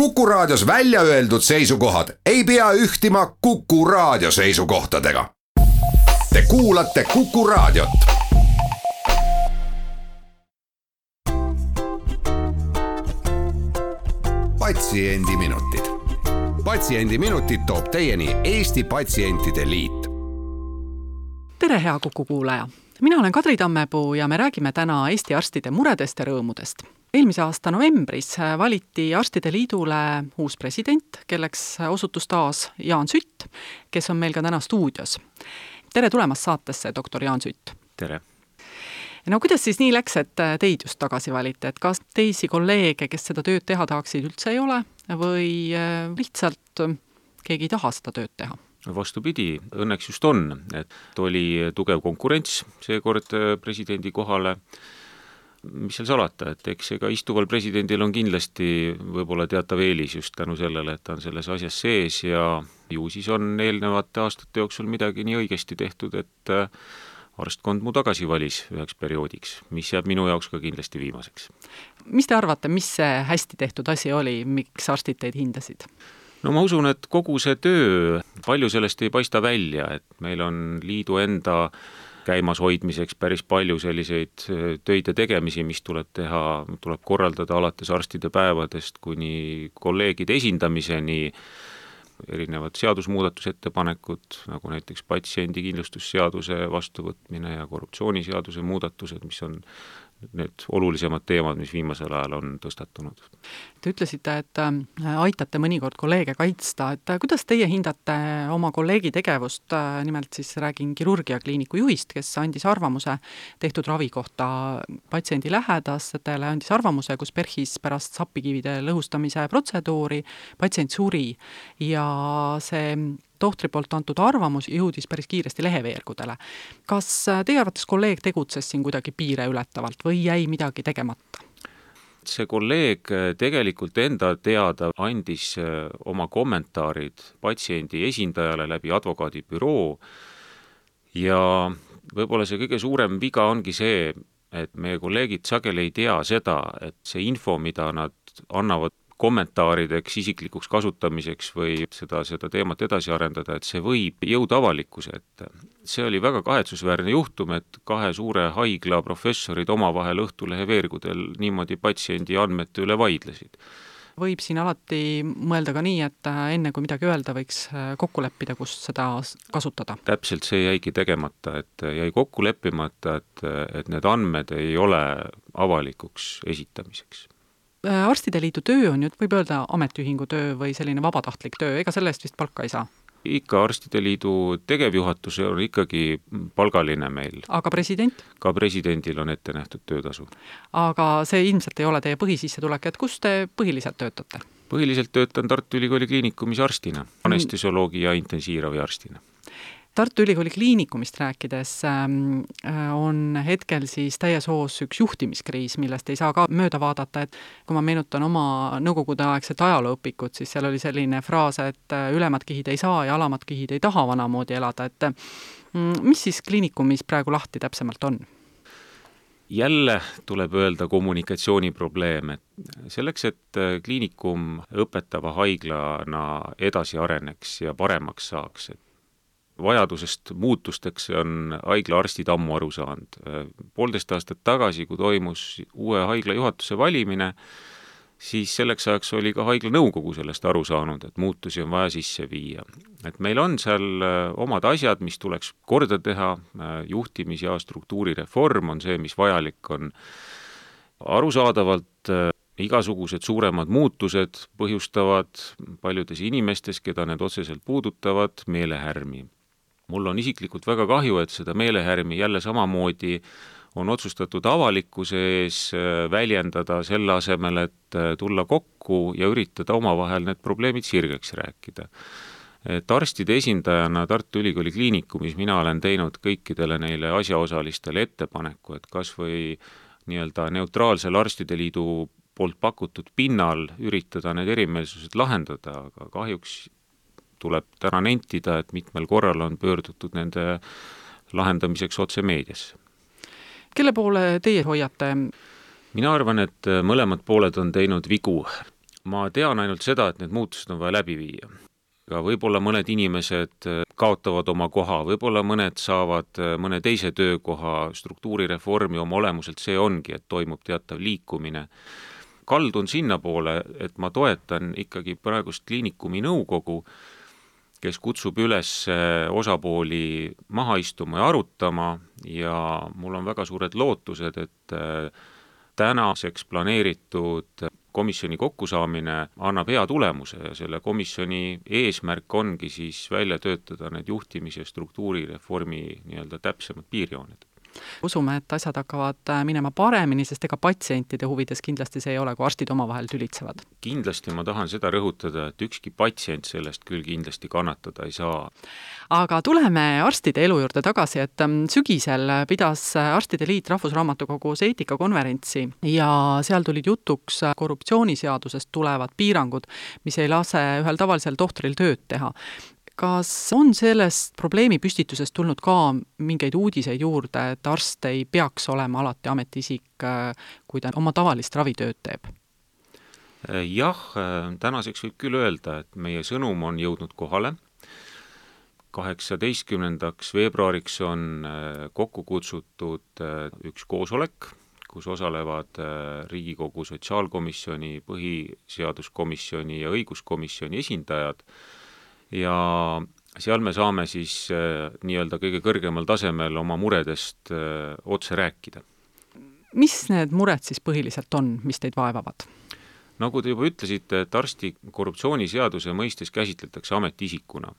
Kuku Raadios välja öeldud seisukohad ei pea ühtima Kuku Raadio seisukohtadega. Te kuulate Kuku Raadiot. patsiendiminutid, Patsiendiminutid toob teieni Eesti Patsientide Liit. tere, hea Kuku kuulaja mina olen Kadri Tammepuu ja me räägime täna Eesti arstide muredest ja rõõmudest eelmise aasta novembris valiti Arstide Liidule uus president, kelleks osutus taas Jaan Sütt, kes on meil ka täna stuudios. tere tulemast saatesse, doktor Jaan Sütt! tere! no kuidas siis nii läks, et teid just tagasi valiti, et kas teisi kolleege, kes seda tööd teha tahaksid, üldse ei ole või äh, lihtsalt keegi ei taha seda tööd teha? vastupidi, õnneks just on, et oli tugev konkurents seekord presidendi kohale mis seal salata, et eks ega istuval presidendil on kindlasti võib-olla teatav eelis just tänu sellele, et ta on selles asjas sees ja ju siis on eelnevate aastate jooksul midagi nii õigesti tehtud, et äh, arstkond mu tagasi valis üheks perioodiks, mis jääb minu jaoks ka kindlasti viimaseks. mis te arvate, mis see hästi tehtud asi oli, miks arstid teid hindasid? no ma usun, et kogu see töö, palju sellest ei paista välja, et meil on liidu enda käimashoidmiseks päris palju selliseid äh, töid ja tegemisi, mis tuleb teha, tuleb korraldada alates arstide päevadest kuni kolleegide esindamiseni, erinevad seadusmuudatusettepanekud, nagu näiteks patsiendikindlustusseaduse vastuvõtmine ja korruptsiooniseaduse muudatused, mis on need olulisemad teemad, mis viimasel ajal on tõstatunud. Te ütlesite, et äh, aitate mõnikord kolleege kaitsta, et äh, kuidas teie hindate oma kolleegi tegevust, äh, nimelt siis räägin kirurgiakliiniku juhist, kes andis arvamuse tehtud ravi kohta patsiendi lähedastele, andis arvamuse, kus PERHis pärast sappikivide lõhustamise protseduuri patsient suri. Ja see tohtri poolt antud arvamus jõudis päris kiiresti leheveergudele. kas äh, teie arvates kolleeg tegutses siin kuidagi piire ületavalt või jäi midagi tegemata? see kolleeg äh, tegelikult enda teada andis äh, oma kommentaarid patsiendi esindajale läbi advokaadibüroo ja võib-olla see kõige suurem viga ongi see, et meie kolleegid sageli ei tea seda, et see info, mida nad annavad kommentaarideks, isiklikuks kasutamiseks või seda, seda teemat edasi arendada, et see võib jõuda avalikkuse ette. see oli väga kahetsusväärne juhtum, et kahe suure haigla professorid omavahel Õhtulehe veergudel niimoodi patsiendi andmete üle vaidlesid võib siin alati mõelda ka nii, et äh, enne kui midagi öelda, võiks äh, kokku leppida, kus seda kasutada? täpselt see jäigi tegemata, et jäi kokku leppimata, et, et need andmed ei ole avalikuks esitamiseks Äh, arstide liidu töö on ju, võib öelda, ametiühingu töö või selline vabatahtlik töö, ega selle eest vist palka ei saa? ikka Arstide Liidu tegevjuhatus on ikkagi palgaline meil. aga president? ka presidendil on ette nähtud töötasu. aga see ilmselt ei ole teie põhisissetulek, et kus te põhiliselt töötate? põhiliselt töötan Tartu Ülikooli Kliinikumis arstina, anestesioloogi ja intensiivraviarstina Tartu Ülikooli Kliinikumist rääkides ähm, äh, on hetkel siis täies hoos üks juhtimiskriis, millest ei saa ka mööda vaadata, et kui ma meenutan oma nõukogudeaegset ajalooõpikut, siis seal oli selline fraas, et äh, ülemad kihid ei saa ja alamad kihid ei taha vanamoodi elada, et mm, mis siis kliinikumis praegu lahti täpsemalt on? jälle tuleb öelda kommunikatsiooniprobleem, et selleks, et äh, kliinikum õpetava haiglana edasi areneks ja paremaks saaks, et vajadusest muutusteks on haiglaarstid ammu aru saanud. poolteist aastat tagasi, kui toimus uue haigla juhatuse valimine, siis selleks ajaks oli ka haigla nõukogu sellest aru saanud, et muutusi on vaja sisse viia. et meil on seal äh, omad asjad, mis tuleks korda teha, äh, juhtimis- ja struktuurireform on see, mis vajalik on. arusaadavalt äh, igasugused suuremad muutused põhjustavad paljudes inimestes, keda need otseselt puudutavad, meelehärmi mul on isiklikult väga kahju, et seda meelehärmi jälle samamoodi on otsustatud avalikkuse ees äh, väljendada, selle asemel, et äh, tulla kokku ja üritada omavahel need probleemid sirgeks rääkida. et arstide esindajana Tartu Ülikooli Kliinikumis mina olen teinud kõikidele neile asjaosalistele ettepaneku, et kas või nii-öelda neutraalsel Arstide Liidu poolt pakutud pinnal üritada need erimeelsused lahendada, aga kahjuks tuleb täna nentida, et mitmel korral on pöördutud nende lahendamiseks otse meediasse. kelle poole teie hoiate? mina arvan, et mõlemad pooled on teinud vigu. ma tean ainult seda, et need muutused on vaja läbi viia. aga võib-olla mõned inimesed kaotavad oma koha, võib-olla mõned saavad mõne teise töökoha, struktuurireformi oma olemuselt see ongi, et toimub teatav liikumine. kaldun sinnapoole, et ma toetan ikkagi praegust kliinikumi nõukogu, kes kutsub üles osapooli maha istuma ja arutama ja mul on väga suured lootused, et tänaseks planeeritud komisjoni kokkusaamine annab hea tulemuse ja selle komisjoni eesmärk ongi siis välja töötada need juhtimis- ja struktuurireformi nii-öelda täpsemad piirjooned usume, et asjad hakkavad äh, minema paremini, sest ega patsientide huvides kindlasti see ei ole, kui arstid omavahel tülitsevad. kindlasti ma tahan seda rõhutada, et ükski patsient sellest küll kindlasti kannatada ei saa. aga tuleme arstide elu juurde tagasi, et ähm, sügisel pidas Arstide Liit Rahvusraamatukogus eetikakonverentsi ja seal tulid jutuks korruptsiooniseadusest tulevad piirangud, mis ei lase ühel tavalisel tohtril tööd teha kas on sellest probleemipüstitusest tulnud ka mingeid uudiseid juurde, et arst ei peaks olema alati ametiisik, kui ta oma tavalist ravitööd teeb? jah, tänaseks võib küll öelda, et meie sõnum on jõudnud kohale, kaheksateistkümnendaks veebruariks on kokku kutsutud üks koosolek, kus osalevad Riigikogu Sotsiaalkomisjoni, Põhiseaduskomisjoni ja Õiguskomisjoni esindajad ja seal me saame siis äh, nii-öelda kõige kõrgemal tasemel oma muredest äh, otse rääkida. mis need mured siis põhiliselt on, mis teid vaevavad? nagu te juba ütlesite, et arsti korruptsiooniseaduse mõistes käsitletakse ametiisikuna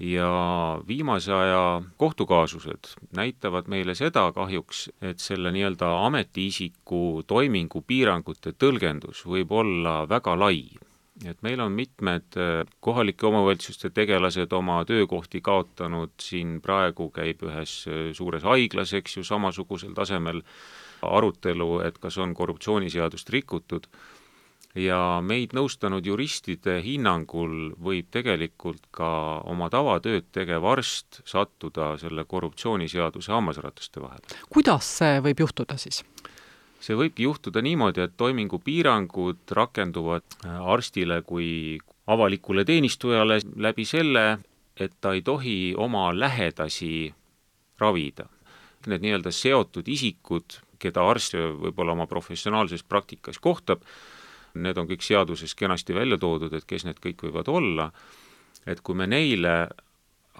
ja viimase aja kohtukaasused näitavad meile seda kahjuks, et selle nii-öelda ametiisiku toimingu piirangute tõlgendus võib olla väga lai et meil on mitmed äh, kohalike omavalitsuste tegelased oma töökohti kaotanud, siin praegu käib ühes äh, suures haiglas, eks ju, samasugusel tasemel arutelu, et kas on korruptsiooniseadust rikutud, ja meid nõustanud juristide hinnangul võib tegelikult ka oma tavatööd tegev arst sattuda selle korruptsiooniseaduse hammasrataste vahele. kuidas see võib juhtuda siis? See võibki juhtuda niimoodi, et toimingupiirangud rakenduvad äh, arstile kui avalikule teenistujale läbi selle, et ta ei tohi oma lähedasi ravida. Need nii-öelda seotud isikud, keda arst võib-olla oma professionaalses praktikas kohtab, need on kõik seaduses kenasti välja toodud, et kes need kõik võivad olla, et kui me neile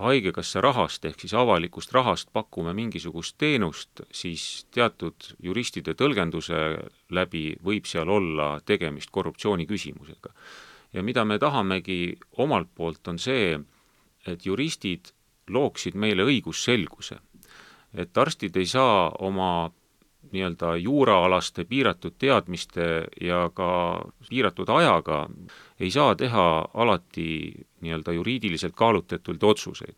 Haigekassa rahast ehk siis avalikust rahast pakume mingisugust teenust, siis teatud juristide tõlgenduse läbi võib seal olla tegemist korruptsiooniküsimusega. ja mida me tahamegi omalt poolt, on see, et juristid looksid meile õigusselguse. et arstid ei saa oma nii-öelda juuraalaste piiratud teadmiste ja ka piiratud ajaga ei saa teha alati nii-öelda juriidiliselt kaalutletult otsuseid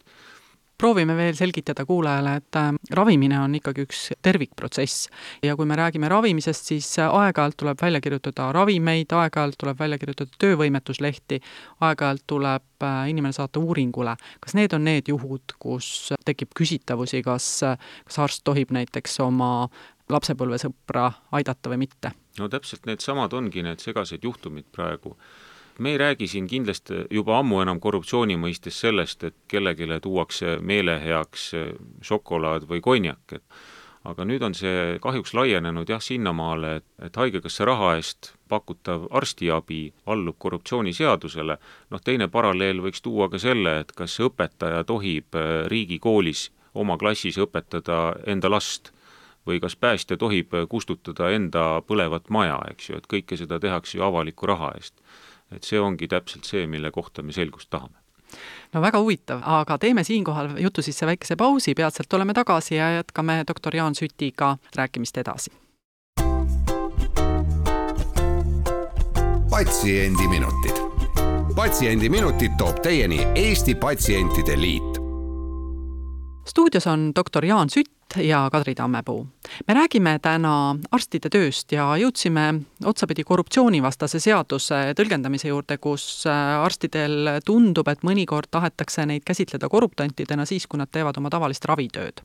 proovime veel selgitada kuulajale, et äh, ravimine on ikkagi üks tervikprotsess ja kui me räägime ravimisest, siis aeg-ajalt tuleb välja kirjutada ravimeid, aeg-ajalt tuleb välja kirjutada töövõimetuslehti, aeg-ajalt tuleb äh, inimene saata uuringule. kas need on need juhud, kus tekib küsitavusi, kas, kas arst tohib näiteks oma lapsepõlvesõpra aidata või mitte? no täpselt needsamad ongi need segased juhtumid praegu. Me ei räägi siin kindlasti juba ammu enam korruptsiooni mõistes sellest, et kellelegi tuuakse meeleheaks šokolaad või konjak, et aga nüüd on see kahjuks laienenud jah, sinnamaale, et, et Haigekassa raha eest pakutav arstiabi allub korruptsiooniseadusele, noh teine paralleel võiks tuua ka selle, et kas õpetaja tohib riigikoolis oma klassis õpetada enda last või kas päästja tohib kustutada enda põlevat maja, eks ju, et kõike seda tehakse ju avaliku raha eest et see ongi täpselt see, mille kohta me selgust tahame no väga huvitav, aga teeme siinkohal jutu sisse väikese pausi, peatselt oleme tagasi ja jätkame doktor Jaan Sütiga rääkimist edasi. patsiendiminutid. patsiendiminutid toob teieni Eesti Patsientide Liit. stuudios on doktor Jaan Sütt ja Kadri Tammepuu. me räägime täna arstide tööst ja jõudsime otsapidi korruptsioonivastase seaduse tõlgendamise juurde, kus äh, arstidel tundub, et mõnikord tahetakse neid käsitleda korruptantidena siis, kui nad teevad oma tavalist ravitööd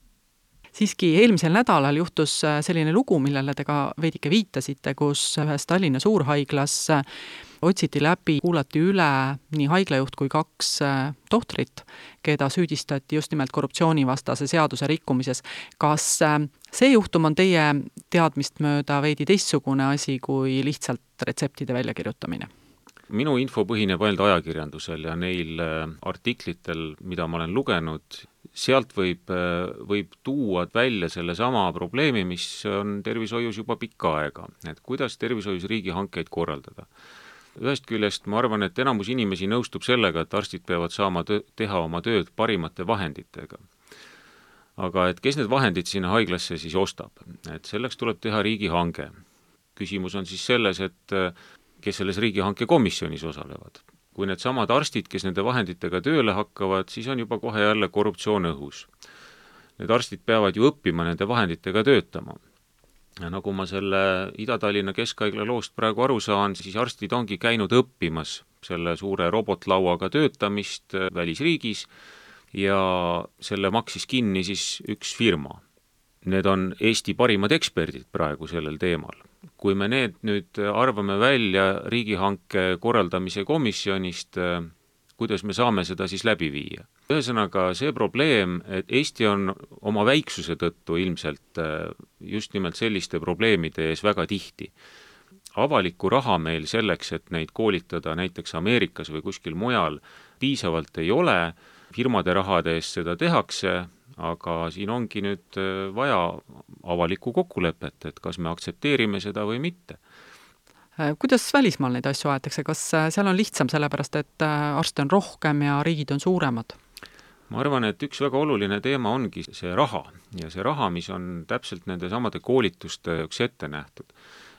siiski eelmisel nädalal juhtus äh, selline lugu, millele te ka veidike viitasite, kus ühes Tallinna suurhaiglas äh, otsiti läbi, kuulati üle nii haiglajuht kui kaks äh, tohtrit, keda süüdistati just nimelt korruptsioonivastase seaduse rikkumises. kas äh, see juhtum on teie teadmist mööda veidi teistsugune asi kui lihtsalt retseptide väljakirjutamine? minu info põhineb ainult ajakirjandusel ja neil äh, artiklitel, mida ma olen lugenud, sealt võib, võib tuua välja sellesama probleemi, mis on tervishoius juba pikka aega, et kuidas tervishoius riigihankeid korraldada. Ühest küljest ma arvan, et enamus inimesi nõustub sellega, et arstid peavad saama töö, teha oma tööd parimate vahenditega. aga et kes need vahendid sinna haiglasse siis ostab, et selleks tuleb teha riigihange. küsimus on siis selles, et äh, kes selles riigihanke komisjonis osalevad. kui needsamad arstid, kes nende vahenditega tööle hakkavad, siis on juba kohe jälle korruptsioon õhus. Need arstid peavad ju õppima nende vahenditega töötama. Ja nagu ma selle Ida-Tallinna Keskhaigla loost praegu aru saan, siis arstid ongi käinud õppimas selle suure robotlauaga töötamist välisriigis ja selle maksis kinni siis üks firma. Need on Eesti parimad eksperdid praegu sellel teemal kui me need nüüd arvame välja riigihanke korraldamise komisjonist, kuidas me saame seda siis läbi viia? ühesõnaga, see probleem, et Eesti on oma väiksuse tõttu ilmselt just nimelt selliste probleemide ees väga tihti. avalikku raha meil selleks, et neid koolitada näiteks Ameerikas või kuskil mujal, piisavalt ei ole, firmade rahade eest seda tehakse, aga siin ongi nüüd äh, vaja avalikku kokkulepet, et kas me aktsepteerime seda või mitte äh, kuidas välismaal neid asju aetakse, kas äh, seal on lihtsam, sellepärast et arste on rohkem ja riigid on suuremad? ma arvan, et üks väga oluline teema ongi see raha ja see raha, mis on täpselt nendesamade koolituste jaoks ette nähtud.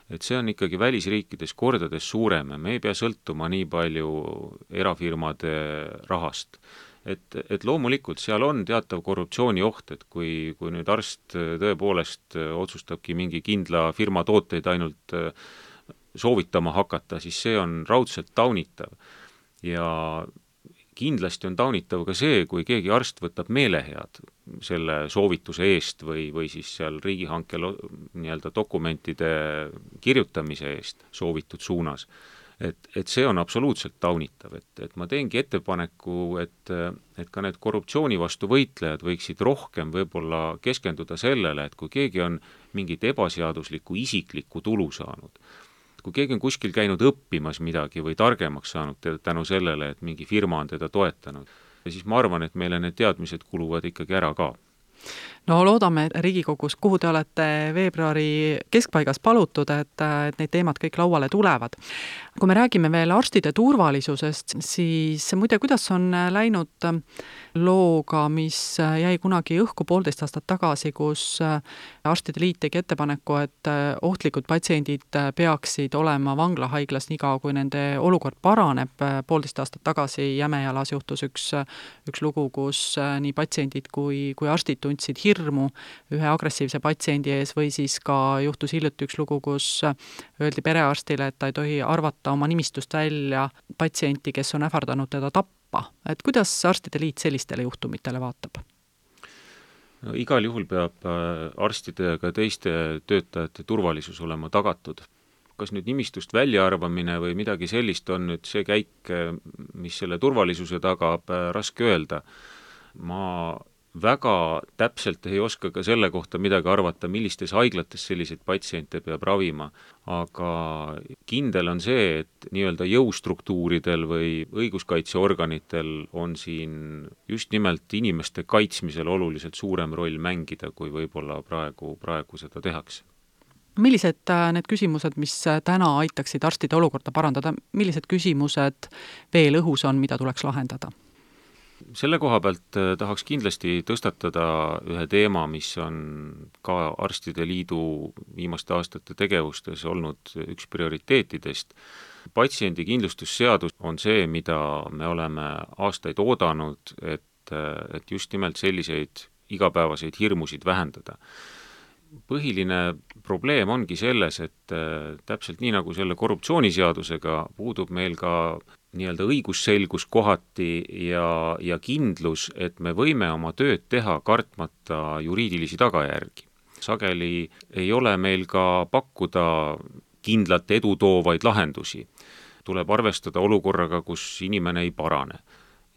et see on ikkagi välisriikides kordades suurem ja me ei pea sõltuma nii palju erafirmade rahast et, et loomulikult seal on teatav korruptsioonioht, et kui, kui nüüd arst tõepoolest otsustabki mingi kindla firma tooteid ainult äh, soovitama hakata, siis see on raudselt taunitav. ja kindlasti on taunitav ka see, kui keegi arst võtab meelehead selle soovituse eest või, või siis seal riigihankel nii-öelda dokumentide kirjutamise eest soovitud suunas et, et see on absoluutselt taunitav, et, et ma teengi ettepaneku, et, et ka need korruptsiooni vastu võitlejad võiksid rohkem võib-olla keskenduda sellele, et kui keegi on mingit ebaseaduslikku isiklikku tulu saanud, kui keegi on kuskil käinud õppimas midagi või targemaks saanud tänu sellele, et mingi firma on teda toetanud, siis ma arvan, et meile need teadmised kuluvad ikkagi ära ka no loodame Riigikogus, kuhu te olete veebruari keskpaigas palutud, et, et need teemad kõik lauale tulevad. kui me räägime veel arstide turvalisusest, siis muide, kuidas on läinud looga, mis jäi kunagi õhku poolteist aastat tagasi, kus Arstide Liit tegi ettepaneku, et ohtlikud patsiendid peaksid olema vanglahaiglas niikaua, kui nende olukord paraneb, poolteist aastat tagasi Jämejalas juhtus üks, üks lugu, kus nii patsiendid kui, kui arstid tundsid hirmu ühe agressiivse patsiendi ees või siis ka juhtus hiljuti üks lugu, kus öeldi perearstile, et ta ei tohi arvata oma nimistust välja patsienti, kes on ähvardanud teda tappa. et kuidas Arstide Liit sellistele juhtumitele vaatab? no igal juhul peab äh, arstide ja ka teiste töötajate turvalisus olema tagatud. kas nüüd nimistust väljaarvamine või midagi sellist on nüüd see käik, äh, mis selle turvalisuse tagab, äh, raske öelda. ma väga täpselt ei oska ka selle kohta midagi arvata, millistes haiglates selliseid patsiente peab ravima, aga kindel on see, et nii-öelda jõustruktuuridel või õiguskaitseorganitel on siin just nimelt inimeste kaitsmisel oluliselt suurem roll mängida, kui võib-olla praegu, praegu seda tehakse millised äh, need küsimused, mis äh, täna aitaksid arstide olukorda parandada, millised küsimused veel õhus on, mida tuleks lahendada? Selle koha pealt äh, tahaks kindlasti tõstatada ühe teema, mis on ka Arstide Liidu viimaste aastate tegevustes olnud üks prioriteetidest. patsiendikindlustusseadus on see, mida me oleme aastaid oodanud, et, et just nimelt selliseid igapäevaseid hirmusid vähendada põhiline probleem ongi selles, et äh, täpselt nii, nagu selle korruptsiooniseadusega, puudub meil ka nii-öelda õigusselgus kohati ja, ja kindlus, et me võime oma tööd teha, kartmata juriidilisi tagajärgi. sageli ei ole meil ka pakkuda kindlat edu toovaid lahendusi. tuleb arvestada olukorraga, kus inimene ei parane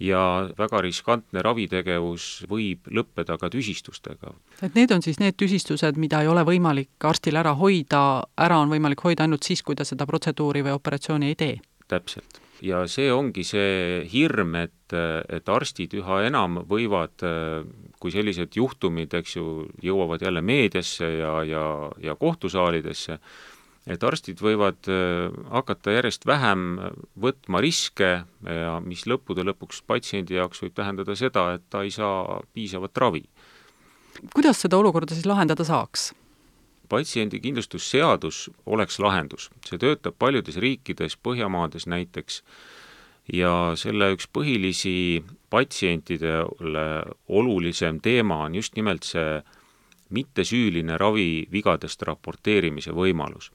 ja väga riskantne ravitegevus võib lõppeda ka tüsistustega. et need on siis need tüsistused, mida ei ole võimalik arstil ära hoida, ära on võimalik hoida ainult siis, kui ta seda protseduuri või operatsiooni ei tee? täpselt. Ja see ongi see hirm, et, et arstid üha enam võivad, kui sellised juhtumid, eks ju, jõuavad jälle meediasse ja, ja, ja kohtusaalidesse, et arstid võivad hakata järjest vähem võtma riske ja mis lõppude lõpuks patsiendi jaoks võib tähendada seda, et ta ei saa piisavat ravi. kuidas seda olukorda siis lahendada saaks? Patsiendikindlustusseadus oleks lahendus, see töötab paljudes riikides, Põhjamaades näiteks, ja selle üks põhilisi patsientidele olulisem teema on just nimelt see mittesüüline ravivigadest raporteerimise võimalus.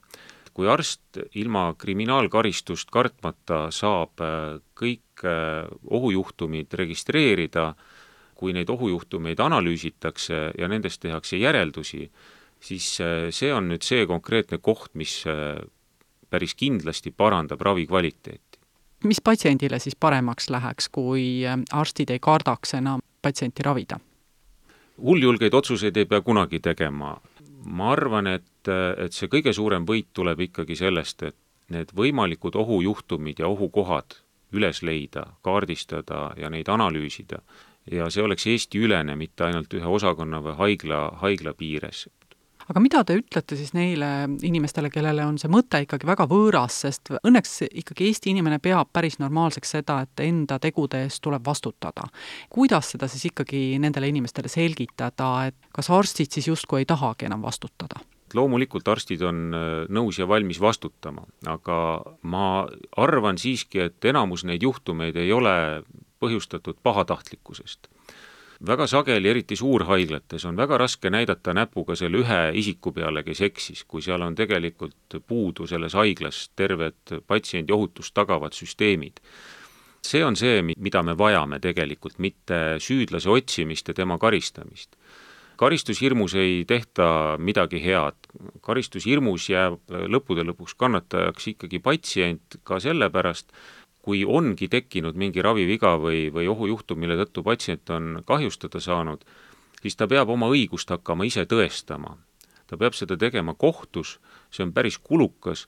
Kui arst ilma kriminaalkaristust kartmata saab äh, kõik äh, ohujuhtumid registreerida, kui neid ohujuhtumeid analüüsitakse ja nendest tehakse järeldusi, siis äh, see on nüüd see konkreetne koht, mis päris kindlasti parandab ravi kvaliteeti. mis patsiendile siis paremaks läheks, kui arstid ei kardaks enam patsienti ravida? hulljulgeid otsuseid ei pea kunagi tegema. ma arvan, et, et see kõige suurem võit tuleb ikkagi sellest, et need võimalikud ohujuhtumid ja ohukohad üles leida, kaardistada ja neid analüüsida. ja see oleks Eesti-ülene, mitte ainult ühe osakonna või haigla, haigla piires aga mida te ütlete siis neile inimestele, kellele on see mõte ikkagi väga võõras, sest õnneks ikkagi Eesti inimene peab päris normaalseks seda, et enda tegude eest tuleb vastutada. kuidas seda siis ikkagi nendele inimestele selgitada, et kas arstid siis justkui ei tahagi enam vastutada? loomulikult arstid on äh, nõus ja valmis vastutama, aga ma arvan siiski, et enamus neid juhtumeid ei ole põhjustatud pahatahtlikkusest väga sageli, eriti suurhaiglates, on väga raske näidata näpuga selle ühe isiku peale, kes eksis, kui seal on tegelikult puudu selles haiglas terved patsiendi ohutust tagavad süsteemid. see on see, mida me vajame tegelikult, mitte süüdlase otsimist ja tema karistamist karistushirmus ei tehta midagi head, karistushirmus jääb lõppude lõpuks kannatajaks ikkagi patsient ka sellepärast, kui ongi tekkinud mingi raviviga või, või ohujuhtum, mille tõttu patsient on kahjustada saanud, siis ta peab oma õigust hakkama ise tõestama. ta peab seda tegema kohtus, see on päris kulukas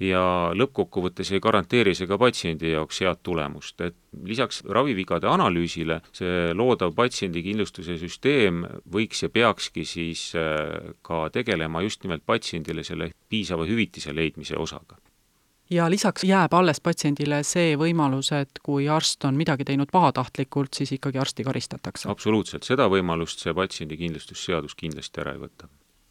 ja lõppkokkuvõttes ei garanteeri see ka patsiendi jaoks head tulemust, et lisaks ravivigade analüüsile see loodav patsiendikindlustuse süsteem võiks ja peakski siis äh, ka tegelema just nimelt patsiendile selle piisava hüvitise leidmise osaga ja lisaks jääb alles patsiendile see võimalus, et kui arst on midagi teinud pahatahtlikult, siis ikkagi arsti karistatakse. absoluutselt, seda võimalust see patsiendikindlustusseadus kindlasti ära ei võta.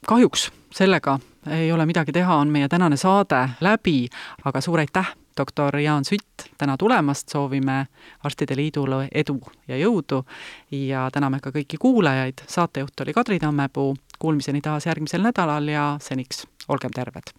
kahjuks sellega ei ole midagi teha, on meie tänane saade läbi, aga suur aitäh, doktor Jaan Sütt, täna tulemast, soovime Arstide Liidule edu ja jõudu ja täname ka kõiki kuulajaid, saatejuht oli Kadri Tammepuu, kuulmiseni taas järgmisel nädalal ja seniks olgem terved!